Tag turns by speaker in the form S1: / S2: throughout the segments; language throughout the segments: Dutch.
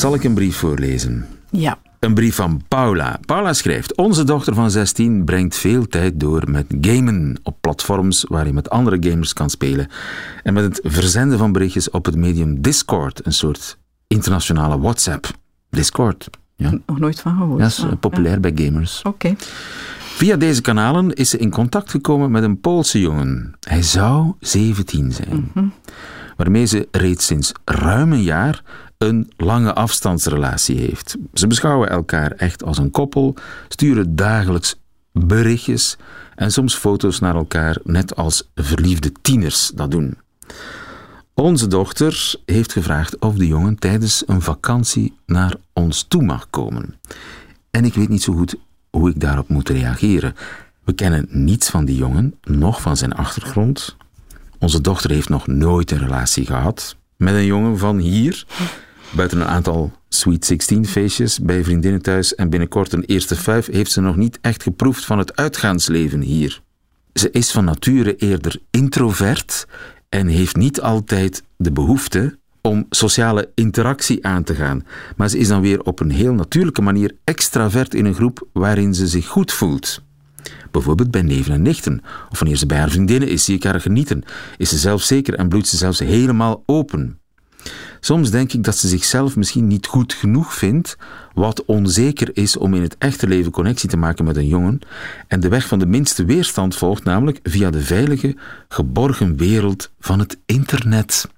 S1: Zal ik een brief voorlezen?
S2: Ja.
S1: Een brief van Paula. Paula schrijft: Onze dochter van 16 brengt veel tijd door met gamen op platforms waar je met andere gamers kan spelen. En met het verzenden van berichtjes op het medium Discord, een soort internationale WhatsApp. Discord. Ja,
S2: Nog nooit van gehoord.
S1: dat is eh,
S2: Ah,
S1: populair bij gamers.
S2: ja. Oké.
S1: Via deze kanalen is ze in contact gekomen met een Poolse jongen. Hij zou 17 zijn. Waarmee ze reeds sinds ruim een jaar een lange afstandsrelatie heeft. Ze beschouwen elkaar echt als een koppel, sturen dagelijks berichtjes en soms foto's naar elkaar, net als verliefde tieners dat doen. Onze dochter heeft gevraagd of de jongen tijdens een vakantie naar ons toe mag komen. En ik weet niet zo goed hoe ik daarop moet reageren. We kennen niets van die jongen, nog van zijn achtergrond. Onze dochter heeft nog nooit een relatie gehad met een jongen van hier. Buiten een aantal Sweet 16 feestjes bij vriendinnen thuis en binnenkort een eerste vijf heeft ze nog niet echt geproefd van het uitgaansleven hier. Ze is van nature eerder introvert en heeft niet altijd de behoefte om sociale interactie aan te gaan. Maar ze is dan weer op een heel natuurlijke manier extravert in een groep waarin ze zich goed voelt. Bijvoorbeeld bij neven en nichten, of wanneer ze bij haar vriendinnen is, zie ik haar genieten. Is ze zelfzeker en bloeit ze zelfs helemaal open. Soms denk ik dat ze zichzelf misschien niet goed genoeg vindt, wat onzeker is om in het echte leven connectie te maken met een jongen, en de weg van de minste weerstand volgt, namelijk via de veilige, geborgen wereld van het internet.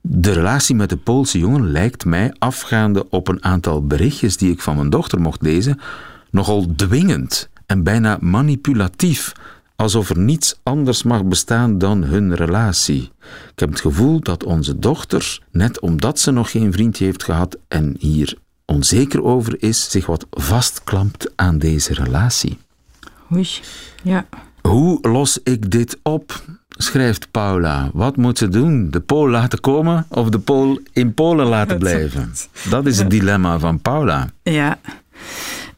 S1: De relatie met de Poolse jongen lijkt mij, afgaande op een aantal berichtjes die ik van mijn dochter mocht lezen, nogal dwingend en bijna manipulatief, alsof er niets anders mag bestaan dan hun relatie. Ik heb het gevoel dat onze dochter, net omdat ze nog geen vriendje heeft gehad en hier onzeker over is, zich wat vastklampt aan deze relatie.
S2: Oei. Ja.
S1: Hoe los ik dit op? schrijft Paula. Wat moet ze doen? De Pool laten komen of de Pool in Polen laten blijven? Dat is het dilemma van Paula.
S2: Ja.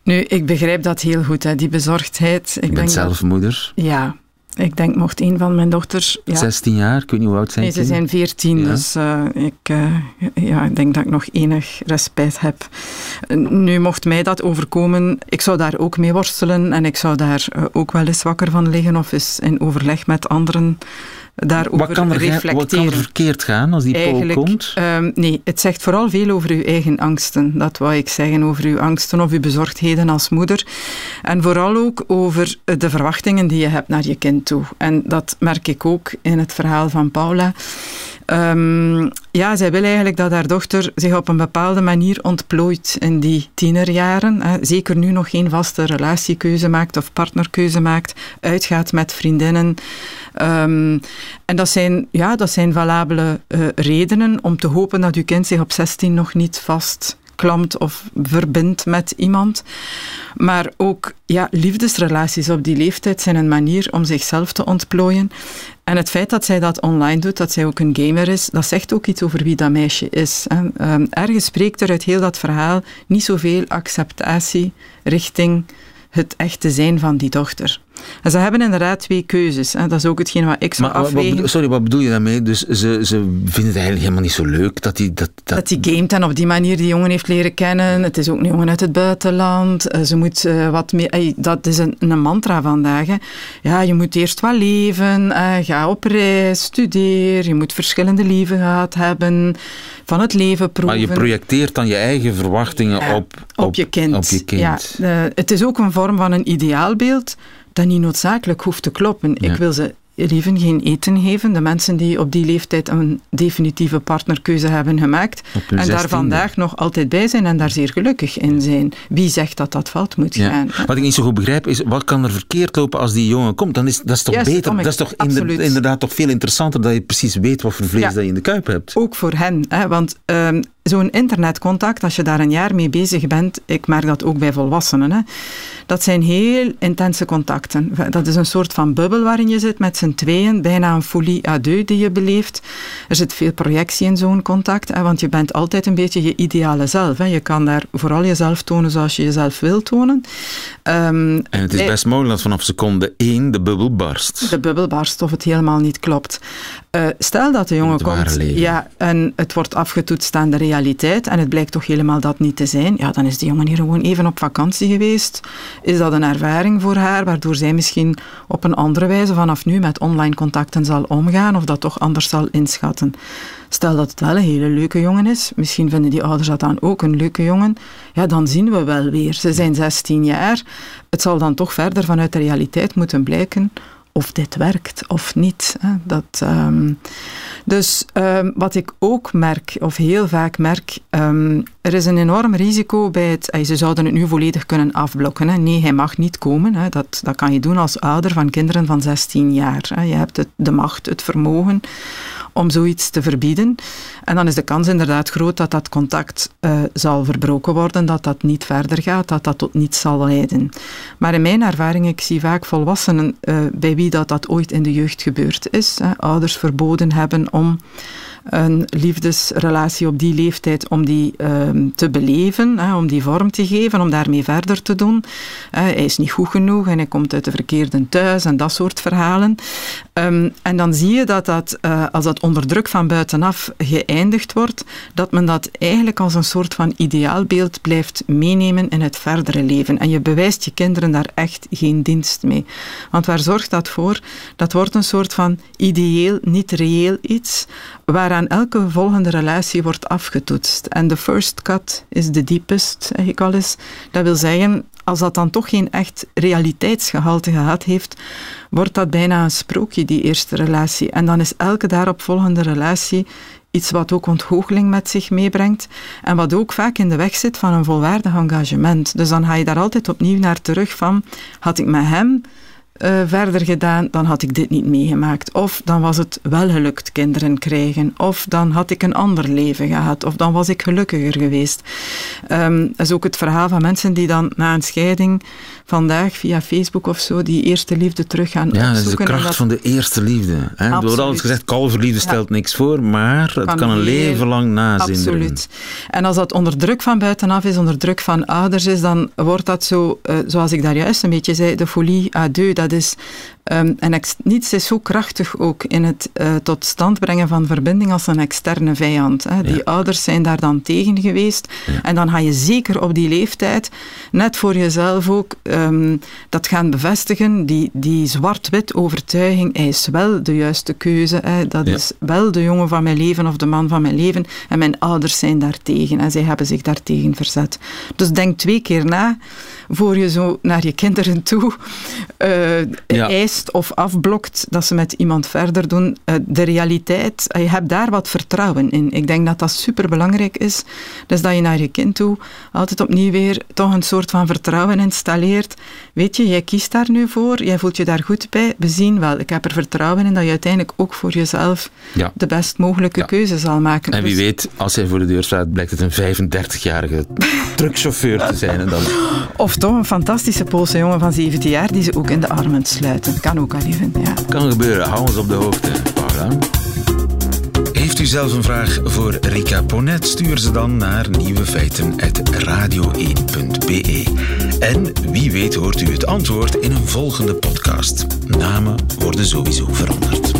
S2: Nu, ik begrijp dat heel goed, hè, die bezorgdheid. Ik
S1: Ik ben zelf moeder,
S2: ja. Ik denk, mocht een van mijn dochters... Ja,
S1: 16 jaar, ik weet niet hoe oud zijn
S2: Nee, ze zijn veertien,
S1: Ja.
S2: dus eh, ik, eh, ja, ik denk dat ik nog enig respect heb. Nu, mocht mij dat overkomen, ik zou daar ook mee worstelen en ik zou daar eh, ook wel eens wakker van liggen of eens in overleg met anderen daarover
S1: Wat kan, er,
S2: reflecteren.
S1: wat kan er verkeerd gaan als die
S2: Eigenlijk,
S1: komt?
S2: ehm, nee, het zegt vooral veel over uw eigen angsten. Dat wou ik zeggen, over uw angsten of uw bezorgdheden als moeder. En vooral ook over de verwachtingen die je hebt naar je kind toe. En dat merk ik ook in het verhaal van Paula. Ehm, ja, zij wil eigenlijk dat haar dochter zich op een bepaalde manier ontplooit in die tienerjaren. Hè. Zeker nu nog geen vaste relatiekeuze maakt of partnerkeuze maakt, uitgaat met vriendinnen. Ehm, en dat zijn, ja, dat zijn valabele eh, redenen om te hopen dat uw kind zich op 16 nog niet vast klampt of verbindt met iemand. Maar ook ja, liefdesrelaties op die leeftijd zijn een manier om zichzelf te ontplooien. En het feit dat zij dat online doet, dat zij ook een gamer is, dat zegt ook iets over wie dat meisje is. Ehm, ergens spreekt er uit heel dat verhaal niet zoveel acceptatie richting het echte zijn van die dochter. En ze hebben inderdaad twee keuzes. Hè. Dat is ook hetgeen wat ik zou
S1: Maar wat sorry, wat bedoel je daarmee? Dus ze, ze vinden het eigenlijk helemaal niet zo leuk dat die... Dat, dat,
S2: Dat hij gamet en op die manier die jongen heeft leren kennen. Het is ook een jongen uit het buitenland. Eh, Ze moet eh, wat meer... Dat is een, een mantra vandaag. Hè. Ja, je moet eerst wat leven. eh, ga op reis, studeer. Je moet verschillende leven gehad hebben. Van het leven proeven.
S1: maar je projecteert dan je eigen verwachtingen
S2: Ja,
S1: op,
S2: op, je kind.
S1: Op je kind.
S2: Ja, het is ook een vorm van een ideaalbeeld dat niet noodzakelijk hoeft te kloppen.
S1: Ja.
S2: Ik wil ze lieven geen eten geven. De mensen die op die leeftijd een definitieve partnerkeuze hebben gemaakt en daar vandaag nog altijd bij zijn en daar zeer gelukkig in zijn. Wie zegt dat dat fout moet gaan?
S1: Wat ik niet zo goed begrijp is, wat kan er verkeerd lopen als die jongen komt? Dan is dat is toch beter? Dat is toch inderdaad toch veel interessanter dat je precies weet wat voor vlees dat je in de kuip hebt?
S2: Ook voor hen, hè, want um, zo'n internetcontact, als je daar een jaar mee bezig bent, ik merk dat ook bij volwassenen, hè, dat zijn heel intense contacten. Dat is een soort van bubbel waarin je zit met z'n tweeën, bijna een folie à deux die je beleeft. Er zit veel projectie in zo'n contact, hè, want je bent altijd een beetje je ideale zelf. Hè. Je kan daar vooral jezelf tonen zoals je jezelf wil tonen.
S1: Um, en het is best mogelijk dat vanaf seconde één de bubbel barst.
S2: De bubbel barst of het helemaal niet klopt. Uh, stel dat de jongen komt ja, en het wordt afgetoetst aan de realiteit en het blijkt toch helemaal dat niet te zijn, ja, dan is die jongen hier gewoon even op vakantie geweest. Is dat een ervaring voor haar, waardoor zij misschien op een andere wijze vanaf nu met online contacten zal omgaan of dat toch anders zal inschatten. Stel dat het wel een hele leuke jongen is, misschien vinden die ouders dat dan ook een leuke jongen, ja, dan zien we wel weer. Ze zijn 16 jaar, het zal dan toch verder vanuit de realiteit moeten blijken of dit werkt of niet. Dat, um, dus um, wat ik ook merk, of heel vaak merk, um, er is een enorm risico bij het. Ze zouden het nu volledig kunnen afblokken. Nee, hij mag niet komen. Hè. Dat, dat kan je doen als ouder van kinderen van 16 jaar. Hè. Je hebt het, de macht, het vermogen om zoiets te verbieden. En dan is de kans inderdaad groot dat dat contact uh, zal verbroken worden, dat dat niet verder gaat, dat dat tot niets zal leiden. Maar in mijn ervaring, ik zie vaak volwassenen uh, bij wie dat, dat ooit in de jeugd gebeurd is. Hè, ouders verboden hebben om een liefdesrelatie op die leeftijd om die um, te beleven, hè, om die vorm te geven, om daarmee verder te doen. Hij is niet goed genoeg en hij komt uit de verkeerde thuis en dat soort verhalen. Um, en dan zie je dat, dat uh, als dat onder druk van buitenaf geëindigd wordt, dat men dat eigenlijk als een soort van ideaalbeeld blijft meenemen in het verdere leven. En je bewijst je kinderen daar echt geen dienst mee. Want waar zorgt dat voor? Dat wordt een soort van ideeel, niet reëel iets, waaraan elke volgende relatie wordt afgetoetst. En de first cut is the deepest, zeg ik al eens. Dat wil zeggen, als dat dan toch geen echt realiteitsgehalte gehad heeft, wordt dat bijna een sprookje, die eerste relatie. En dan is elke daaropvolgende relatie iets wat ook ontgoocheling met zich meebrengt en wat ook vaak in de weg zit van een volwaardig engagement. Dus dan ga je daar altijd opnieuw naar terug van, had ik met hem uh, verder gedaan, dan had ik dit niet meegemaakt. Of dan was het wel gelukt kinderen krijgen. Of dan had ik een ander leven gehad. Of dan was ik gelukkiger geweest. Um, dat is ook het verhaal van mensen die dan na een scheiding vandaag via Facebook of zo die eerste liefde terug gaan
S1: ja,
S2: opzoeken.
S1: Ja, de kracht van de eerste liefde. Hè? Er wordt altijd gezegd, kalverliefde stelt niks voor, maar het kan, een leven lang nazinderen. Absoluut.
S2: En als dat onder druk van buitenaf is, onder druk van ouders is, dan wordt dat zo, uh, zoals ik daar juist een beetje zei, de folie à deux. Dat is Um, en niets is zo krachtig ook in het uh, tot stand brengen van verbinding als een externe vijand. Hè. Die ouders zijn daar dan tegen geweest. Ja. En dan ga je zeker op die leeftijd, net voor jezelf ook, um, dat gaan bevestigen. Die, die zwart-wit overtuiging, hij is wel de juiste keuze. Hè. Dat ja. is wel de jongen van mijn leven of de man van mijn leven. En mijn ouders zijn daartegen. En zij hebben zich daartegen verzet. Dus denk twee keer na voor je zo naar je kinderen toe uh, ja. eist of afblokt dat ze met iemand verder doen. Uh, de realiteit, je hebt daar wat vertrouwen in. Ik denk dat dat superbelangrijk is. Dus dat je naar je kind toe altijd opnieuw weer toch een soort van vertrouwen installeert. Weet je, jij kiest daar nu voor, jij voelt je daar goed bij. We zien wel, ik heb er vertrouwen in dat je uiteindelijk ook voor jezelf ja. de best mogelijke ja. keuze zal maken.
S1: En wie dus... weet, als hij voor de deur staat, blijkt het een 35-jarige truckchauffeur te zijn. En dan...
S2: Of toch een fantastische Poolse jongen van 17 jaar die ze ook in de armen sluiten. Kan ook al even, ja.
S1: Kan gebeuren, hou ons op de hoogte, Paula. Heeft u zelf een vraag voor Rika Ponet? Stuur ze dan naar nieuwefeiten.radio1.be. En wie weet hoort u het antwoord in een volgende podcast. Namen worden sowieso veranderd.